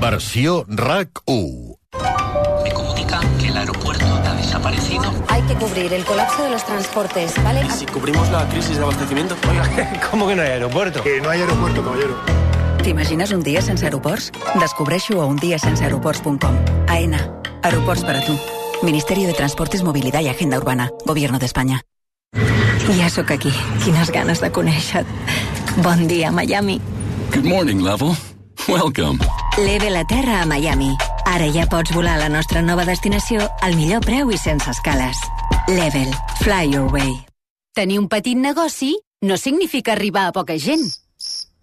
Versió RAC 1. Me comunican que el aeropuerto ha desaparecido. Hay que cubrir el colapso de los transportes, ¿vale? Si cubrimos la crisis de abastecimiento. Oiga, ¿Cómo que no hay aeropuerto? Que no hay aeropuerto, caballero. T'imagines un dia sense aeroports? Descobreixo a undiasenseaeroports.com. AENA. Aeroports per a tu. Ministerio de Transportes, Movilidad y Agenda Urbana. Gobierno d'Espanya. Ja sóc aquí. Quines ganes de conèixer Bon dia, Miami. Good morning, Level. Welcome. Leve la Terra a Miami. Ara ja pots volar a la nostra nova destinació al millor preu i sense escales. Level. Fly your way. Tenir un petit negoci no significa arribar a poca gent.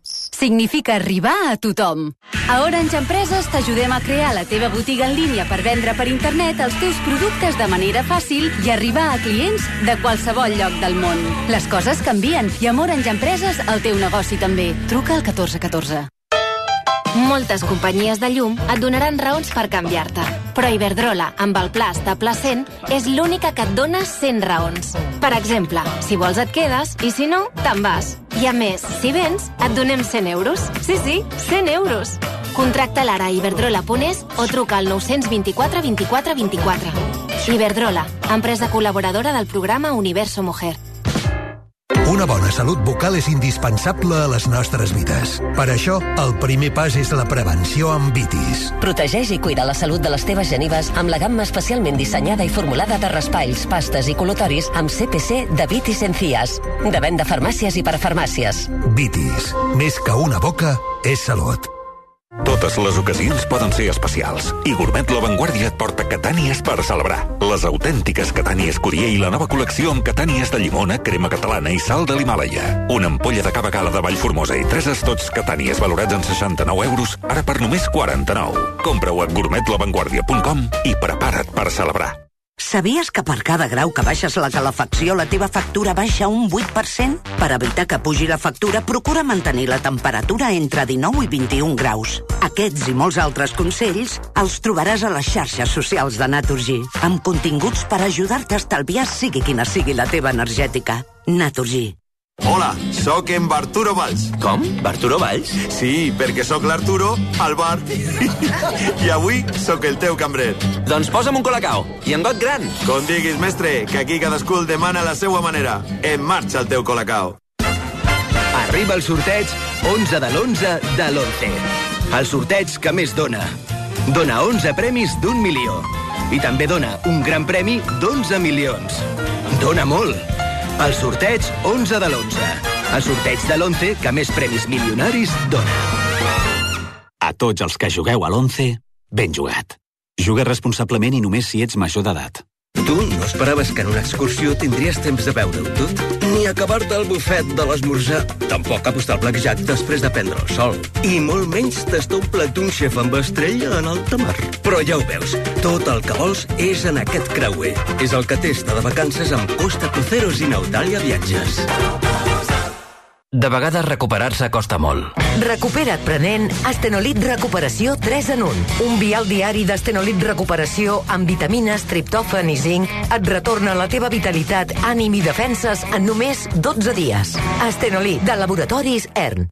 Significa arribar a tothom. A Orange Empreses t'ajudem a crear la teva botiga en línia per vendre per internet els teus productes de manera fàcil i arribar a clients de qualsevol lloc del món. Les coses canvien i amb Orange Empreses el teu negoci també. Truca al 1414. Moltes companyies de llum et donaran raons per canviar-te. Però Iberdrola, amb el pla estable 100, és l'única que et dona 100 raons. Per exemple, si vols et quedes i si no, te'n vas. I a més, si vens, et donem 100 euros. Sí, sí, 100 euros. Contracta l'ara a iberdrola.es o truca al 924 24 24. Iberdrola, empresa col·laboradora del programa Universo Mujer. Una bona salut bucal és indispensable a les nostres vides. Per això, el primer pas és la prevenció amb vitis. Protegeix i cuida la salut de les teves genives amb la gamma especialment dissenyada i formulada de raspalls, pastes i col·lutoris amb CPC de Vitis Encías. De venda farmàcies i parafarmàcies. Vitis. Més que una boca, és salut. Totes les ocasions poden ser especials i Gourmet La Vanguardia et porta catànies per celebrar. Les autèntiques catànies Curier i la nova col·lecció amb catànies de llimona, crema catalana i sal de l'Himàlaia. Una ampolla de cava gala de Vallformosa i tres estots catànies valorats en 69 euros, ara per només 49. Compra-ho a gourmetlavanguardia.com i prepara't per celebrar. Sabies que per cada grau que baixes la calefacció la teva factura baixa un 8%? Per evitar que pugi la factura, procura mantenir la temperatura entre 19 i 21 graus. Aquests i molts altres consells els trobaràs a les xarxes socials de Naturgy, amb continguts per ajudar-te a estalviar sigui quina sigui la teva energètica. Naturgy. Hola, sóc en Barturo Valls. Com? Barturo Valls? Sí, perquè sóc l'Arturo al bar. I avui sóc el teu cambrer. Doncs posa'm un colacao, i en got gran. Com diguis, mestre, que aquí cadascú el demana a la seva manera. En marxa el teu colacao. Arriba el sorteig 11 de l'11 de l'11. El sorteig que més dona. Dona 11 premis d'un milió. I també dona un gran premi d'11 milions. Dona molt. El sorteig 11 de l'11. El sorteig de l'11 que més premis milionaris dona. A tots els que jugueu a l'11, ben jugat. Juga responsablement i només si ets major d'edat. Tu no esperaves que en una excursió tindries temps de veure-ho tot? Ni acabar-te el bufet de l'esmorzar. Tampoc apostar al blackjack després de prendre el sol. I molt menys tastar un plat d'un xef amb estrella en alta mar. Però ja ho veus, tot el que vols és en aquest creuer. És el que testa de vacances amb Costa Cruceros i Nautalia Viatges. De vegades recuperar-se costa molt. Recupera't prenent Astenolit Recuperació 3 en 1. Un vial diari d'Astenolit Recuperació amb vitamines, triptòfan i zinc et retorna la teva vitalitat, ànim i defenses en només 12 dies. Astenolit, de Laboratoris ERN.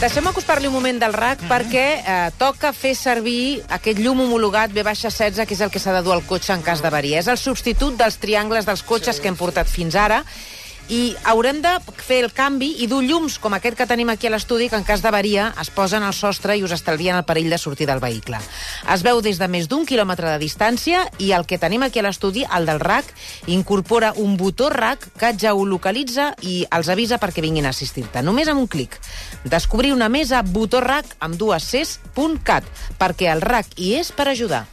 Sergi. Deixem acostar-li un moment del RAC perquè eh, toca fer servir aquest llum homologat B-16, que és el que s'ha de dur al cotxe en cas d'avaria. És el substitut dels triangles dels cotxes que hem portat fins ara i haurem de fer el canvi i dur llums com aquest que tenim aquí a l'estudi que en cas d'avaria es posen al sostre i us estalvien el perill de sortir del vehicle. Es veu des de més d'un quilòmetre de distància i el que tenim aquí a l'estudi, el del RAC, incorpora un botó RAC que ja ho localitza i els avisa perquè vinguin a assistir-te. Només amb un clic. Descobrir una mesa botó RAC amb dues Cs.cat perquè el RAC hi és per ajudar.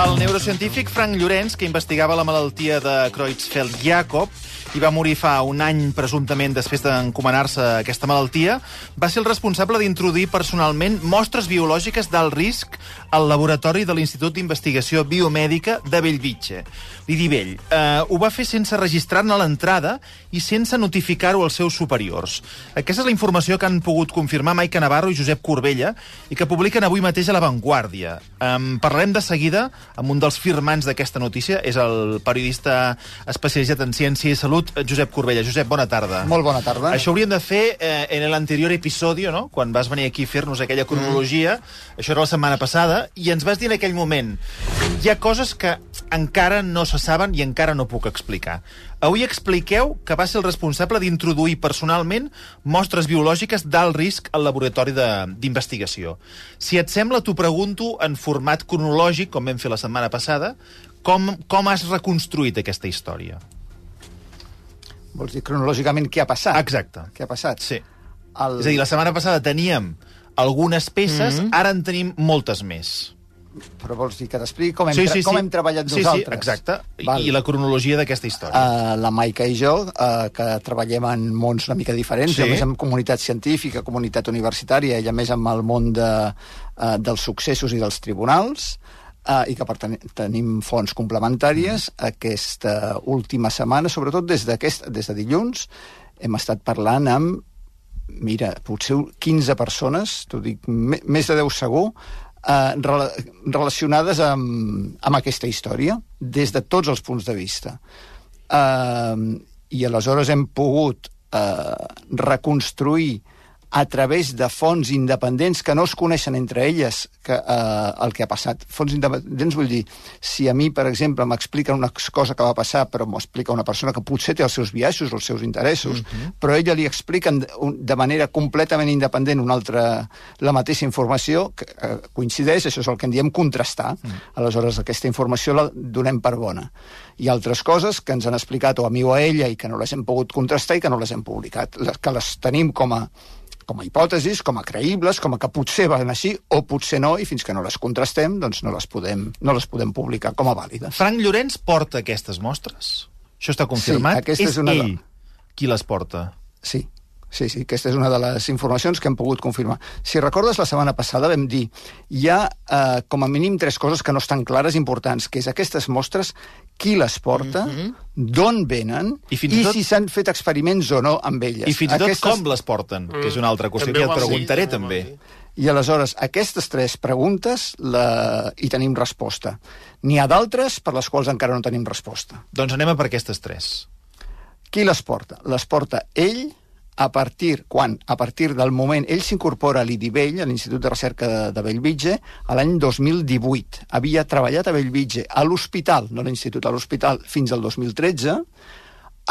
El neurocientífic Frank Llorenç, que investigava la malaltia de Creutzfeldt-Jakob, i va morir fa un any, presumptament, després d'encomanar-se aquesta malaltia, va ser el responsable d'introduir personalment mostres biològiques d'alt risc al laboratori de l'Institut d'Investigació Biomèdica de Bellvitge. L'Idivell. Eh, ho va fer sense registrar-ne l'entrada i sense notificar-ho als seus superiors. Aquesta és la informació que han pogut confirmar Maica Navarro i Josep Corbella i que publiquen avui mateix a La Vanguardia. Um, parlarem de seguida amb un dels firmants d'aquesta notícia, és el periodista especialitzat en ciència i salut, Josep Corbella. Josep, bona tarda. Molt bona tarda. Això hauríem de fer eh, en l'anterior episodi, no? quan vas venir aquí a fer-nos aquella cronologia, mm. això era la setmana passada, i ens vas dir en aquell moment hi ha coses que encara no se saben i encara no puc explicar. Avui expliqueu que va ser el responsable d'introduir personalment mostres biològiques d'alt risc al laboratori d'investigació. Si et sembla, t'ho pregunto en format cronològic, com vam fer la setmana passada, com, com has reconstruït aquesta història? Vols dir cronològicament què ha passat? Exacte. Què ha passat? Sí. El... És a dir, la setmana passada teníem algunes peces, mm -hmm. ara en tenim moltes més però vols dir que t'expliqui com, hem, sí, sí, com sí. hem treballat sí, nosaltres? Sí, exacte. Val. I la cronologia d'aquesta història. Uh, la Maica i jo, uh, que treballem en mons una mica diferents, sí. a més amb comunitat científica, comunitat universitària, i a més amb el món de, uh, dels successos i dels tribunals, uh, i que per ten tenim fonts complementàries, mm. aquesta última setmana, sobretot des, des de dilluns, hem estat parlant amb mira, potser 15 persones, t'ho dic, més de 10 segur, eh, rela relacionades amb, amb aquesta història, des de tots els punts de vista. Eh, I aleshores hem pogut eh, reconstruir a través de fonts independents que no es coneixen entre elles que, eh, el que ha passat. Fonts independents vull dir, si a mi, per exemple, m'expliquen una cosa que va passar, però m'ho explica una persona que potser té els seus biaixos, els seus interessos, mm -hmm. però ella li expliquen de, de manera completament independent una altra, la mateixa informació, que eh, coincideix, això és el que en diem contrastar. Mm. Aleshores, aquesta informació la donem per bona. Hi ha altres coses que ens han explicat o a mi o a ella i que no les hem pogut contrastar i que no les hem publicat, les, que les tenim com a com a hipòtesis, com a creïbles, com a que potser van així o potser no, i fins que no les contrastem, doncs no les podem, no les podem publicar com a vàlides. Frank Llorenç porta aquestes mostres? Això està confirmat? Sí, aquesta és, és una ell qui les porta? Sí, Sí, sí, aquesta és una de les informacions que hem pogut confirmar. Si recordes, la setmana passada vam dir hi ha eh, com a mínim tres coses que no estan clares importants, que és aquestes mostres, qui les porta, mm -hmm. d'on venen i, fins i, tot... si s'han fet experiments o no amb elles. I fins i tot aquestes... com les porten, mm. que és una altra qüestió que ja et preguntaré sí, també. I aleshores, aquestes tres preguntes la... hi tenim resposta. N'hi ha d'altres per les quals encara no tenim resposta. Doncs anem a per aquestes tres. Qui les porta? Les porta ell, a partir, quan? A partir del moment... Ell s'incorpora a l'IDIVELL, a l'Institut de Recerca de, de Bellvitge, a l'any 2018. Havia treballat a Bellvitge, a l'hospital, no a l'Institut, a l'hospital, fins al 2013,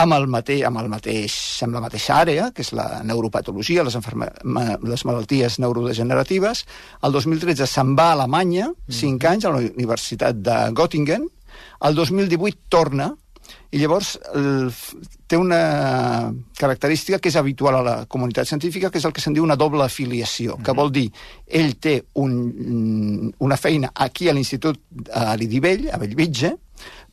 amb, el mateix, amb, el mateix, amb la mateixa àrea, que és la neuropatologia, les, les malalties neurodegeneratives. El 2013 se'n va a Alemanya, 5 mm. anys, a la Universitat de Göttingen. El 2018 torna, i llavors el, té una característica que és habitual a la comunitat científica, que és el que se'n diu una doble afiliació, mm -hmm. que vol dir ell té un, una feina aquí a l'Institut a l'Idivell, a Bellvitge,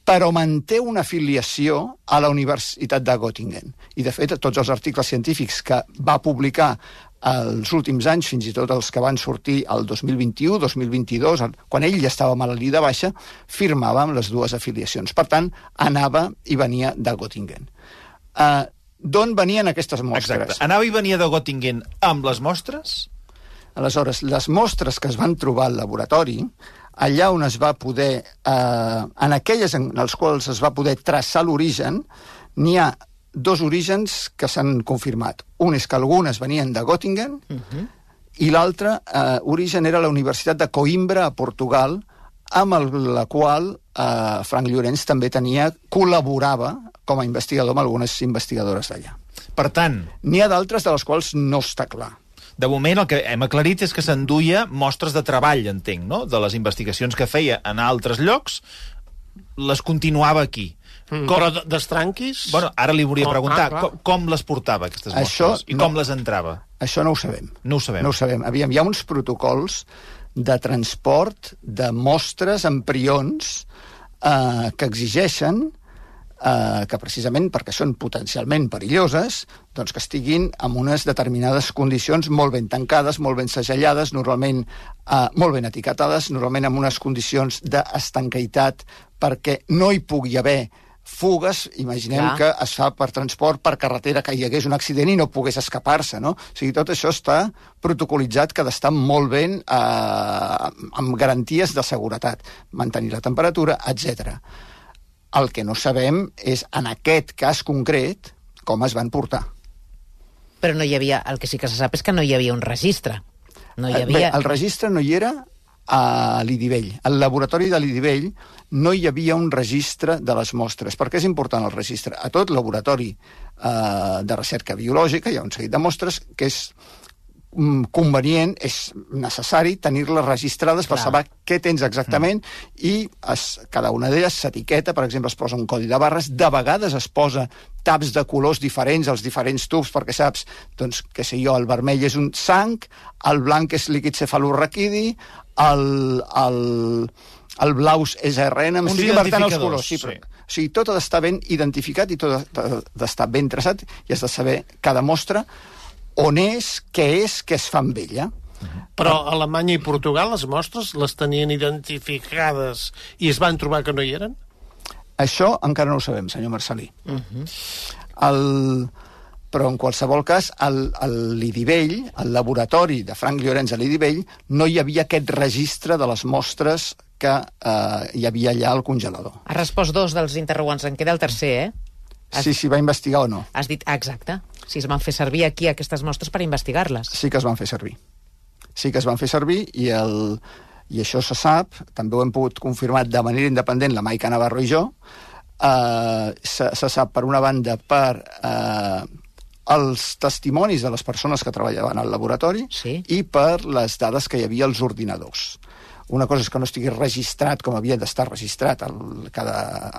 però manté una afiliació a la Universitat de Göttingen. I, de fet, tots els articles científics que va publicar els últims anys, fins i tot els que van sortir el 2021, 2022, quan ell ja estava malalt de baixa, firmava amb les dues afiliacions. Per tant, anava i venia de Göttingen. Uh, D'on venien aquestes mostres? Exacte. Anava i venia de Göttingen amb les mostres? Aleshores, les mostres que es van trobar al laboratori, allà on es va poder, eh, en aquelles en les quals es va poder traçar l'origen, n'hi ha dos orígens que s'han confirmat. Un és que algunes venien de Göttingen uh mhm. -huh. i l'altre eh, origen era la Universitat de Coimbra, a Portugal, amb el, la qual eh, Frank Llorenç també tenia, col·laborava com a investigador amb algunes investigadores d'allà. Per tant... N'hi ha d'altres de les quals no està clar. De moment el que hem aclarit és que s'enduia mostres de treball, entenc, no? De les investigacions que feia en altres llocs, les continuava aquí. Mm. Com... Però d'estranquis... Bueno, ara li volia preguntar, ah, com, com les portava, aquestes Això mostres? I no, com les entrava? Això no ho sabem. No ho sabem. No ho sabem. Aviam, hi ha uns protocols de transport de mostres amb prions eh, que exigeixen eh, que precisament perquè són potencialment perilloses, doncs que estiguin en unes determinades condicions molt ben tancades, molt ben segellades, normalment eh, molt ben etiquetades, normalment amb unes condicions d'estanqueitat perquè no hi pugui haver fugues, imaginem Clar. que es fa per transport per carretera, que hi hagués un accident i no pogués escapar-se, no? O sigui, tot això està protocolitzat que ha d'estar molt ben eh, amb garanties de seguretat, mantenir la temperatura, etc. El que no sabem és, en aquest cas concret, com es van portar. Però no hi havia... El que sí que se sap és que no hi havia un registre. No hi Eh, havia... Bé, el registre no hi era a l'Idivell. Al laboratori de l'Idivell no hi havia un registre de les mostres. Per què és important el registre? A tot laboratori eh, de recerca biològica hi ha un seguit de mostres que és mm, convenient, és necessari tenir-les registrades per Clar. saber què tens exactament i es, cada una d'elles s'etiqueta, per exemple, es posa un codi de barres, de vegades es posa taps de colors diferents als diferents tubs, perquè saps, doncs, què sé jo, el vermell és un sang, el blanc és líquid cefalorraquidi, el, el, el blau és Uns m'estic invertant els colors. Sí, sí. però, o sigui, tot ha d'estar ben identificat i tot ha d'estar ben traçat i has de saber cada mostra on és, què és, què es fa amb ella. Però a Alemanya i Portugal les mostres les tenien identificades i es van trobar que no hi eren? Això encara no ho sabem, senyor Marcelí. Uh -huh. El... Però, en qualsevol cas, al, a l'Idivell, al laboratori de Frank Llorenç a l'Idivell, no hi havia aquest registre de les mostres que eh, hi havia allà al congelador. Ha respost dos dels interrogants. En queda el tercer, eh? Si s'hi va investigar o no. Has dit, ah, exacte. Si es van fer servir aquí aquestes mostres per investigar-les. Sí que es van fer servir. Sí que es van fer servir i, el, i això se sap, també ho hem pogut confirmar de manera independent la Maica Navarro i jo, eh, se, se sap per una banda per eh, els testimonis de les persones que treballaven al laboratori sí. i per les dades que hi havia als ordinadors. Una cosa és que no estigui registrat com havia d'estar registrat el, cada,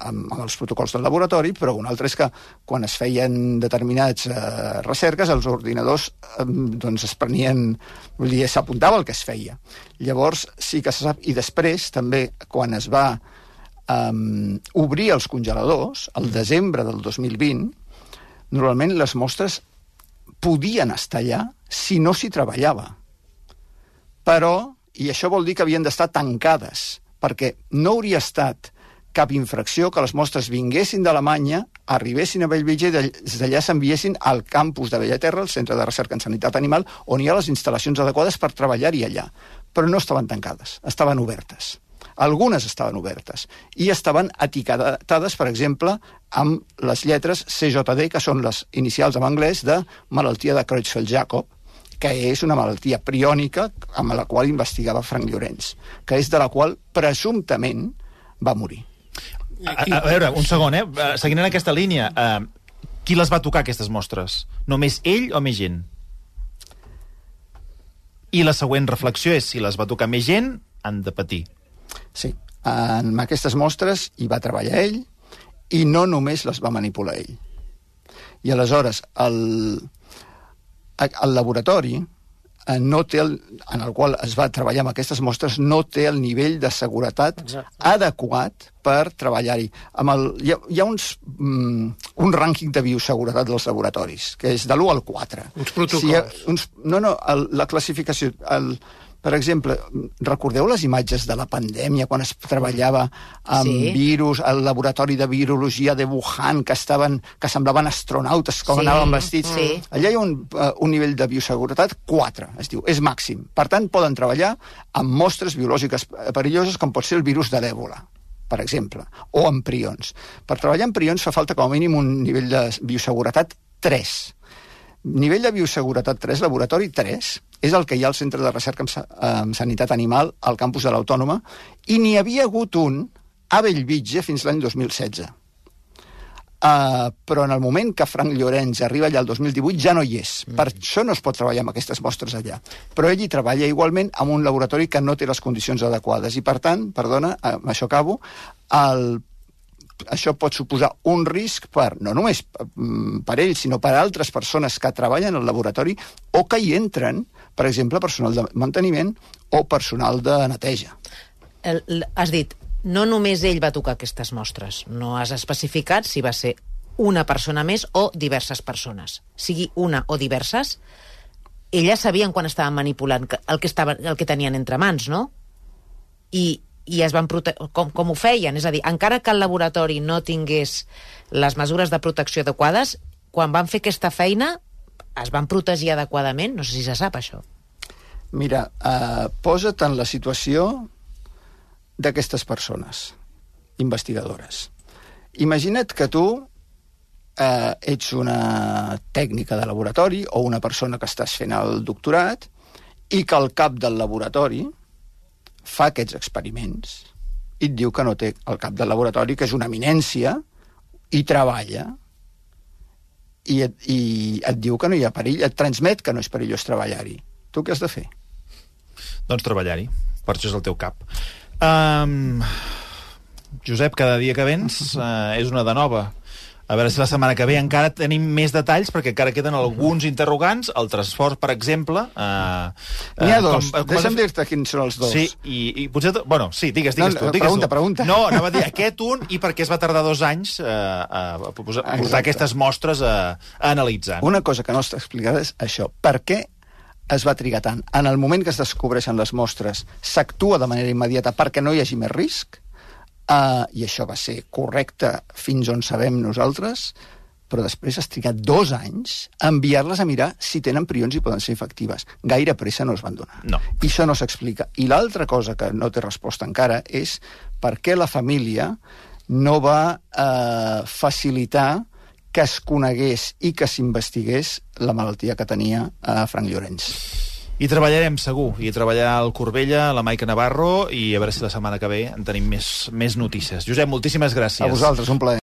amb, amb els protocols del laboratori, però una altra és que quan es feien determinats eh, recerques, els ordinadors eh, doncs es prenien, vull dir, s'apuntava el que es feia. Llavors sí que se sap, i després també quan es va um, obrir els congeladors, el desembre del 2020, normalment les mostres podien estar allà si no s'hi treballava. Però, i això vol dir que havien d'estar tancades, perquè no hauria estat cap infracció que les mostres vinguessin d'Alemanya, arribessin a Bellvitge i des d'allà s'enviessin al campus de Bellaterra, el Centre de Recerca en Sanitat Animal, on hi ha les instal·lacions adequades per treballar-hi allà. Però no estaven tancades, estaven obertes. Algunes estaven obertes i estaven etiquetades, per exemple, amb les lletres CJD, que són les inicials en anglès de malaltia de Creutzfeldt-Jakob, que és una malaltia priònica amb la qual investigava Frank Llorenç, que és de la qual presumptament va morir. A, a, a veure, un segon, eh? Eh, Seguint en aquesta línia, eh, qui les va tocar, aquestes mostres? Només ell o més gent? I la següent reflexió és, si les va tocar més gent, han de patir. Sí, en aquestes mostres hi va treballar ell i no només les va manipular ell. I aleshores, el, el laboratori eh, no té el, en el qual es va treballar amb aquestes mostres no té el nivell de seguretat Exacte. adequat per treballar-hi. Hi, ha, hi ha uns, mm, un rànquing de bioseguretat dels laboratoris, que és de l'1 al 4. Uns protocols. Si ha, uns, no, no, el, la classificació... El, per exemple, recordeu les imatges de la pandèmia, quan es treballava amb Sí. virus, al laboratori de virologia de Wuhan, que estaven que semblaven astronautes, com Sí. anaven vestits? Sí. Allà hi ha un, uh, un nivell de bioseguretat 4, es diu, és màxim. Per tant, poden treballar amb mostres biològiques eh, perilloses, com pot ser el virus de l'èbola per exemple, o amb prions. Per treballar amb prions fa falta com a mínim un nivell de bioseguretat 3. Nivell de bioseguretat 3, laboratori 3, és el que hi ha al Centre de Recerca en, Sa- en Sanitat Animal al campus de l'Autònoma, i n'hi havia hagut un a Bellvitge fins l'any 2016. Uh, però en el moment que Frank Llorenç arriba allà el 2018 ja no hi és. Mm. Per això no es pot treballar amb aquestes mostres allà. Però ell hi treballa igualment amb un laboratori que no té les condicions adequades. I per tant, perdona, eh, amb això acabo, el això pot suposar un risc per, no només mm, per ell, sinó per altres persones que treballen al laboratori o que hi entren, per exemple, personal de manteniment o personal de neteja. El, has dit, no només ell va tocar aquestes mostres. No has especificat si va ser una persona més o diverses persones. Sigui una o diverses, elles sabien quan estaven manipulant el que, estava, el que tenien entre mans, no? I, i es van prote com, com ho feien, és a dir, encara que el laboratori no tingués les mesures de protecció adequades, quan van fer aquesta feina es van protegir adequadament? No sé si se sap, això. Mira, eh, posa't en la situació d'aquestes persones, investigadores. Imagina't que tu eh, ets una tècnica de laboratori o una persona que estàs fent el doctorat i que el cap del laboratori fa aquests experiments i et diu que no té el cap del laboratori, que és una eminència, i treballa, i et, i et diu que no hi ha perill, et transmet que no és perillós treballar-hi. Tu què has de fer? Doncs treballar-hi. Per això és el teu cap. Um, Josep, cada dia que vens uh, és una de nova. A veure si la setmana que ve encara tenim més detalls, perquè encara queden alguns interrogants. El transport, per exemple... Uh, N'hi ha dos. Deixa'm dir-te quins són els dos. Sí, i, i potser... Bueno, sí, digues, digues No, tu. Digues pregunta, tu. pregunta. No, anava a dir aquest un i per què es va tardar dos anys uh, a posar, portar Exacte. aquestes mostres a, a analitzar. Una cosa que no està explicada és això. Per què es va trigar tant? En el moment que es descobreixen les mostres, s'actua de manera immediata perquè no hi hagi més risc, uh, i això va ser correcte fins on sabem nosaltres, però després has trigat dos anys a enviar-les a mirar si tenen prions i poden ser efectives. Gaire pressa no es van donar. No. I això no s'explica. I l'altra cosa que no té resposta encara és per què la família no va eh, facilitar que es conegués i que s'investigués la malaltia que tenia eh, Frank Llorenç. I treballarem, segur. I treballar al Corbella, la Maica Navarro, i a veure si la setmana que ve en tenim més, més notícies. Josep, moltíssimes gràcies. A vosaltres, un plaer.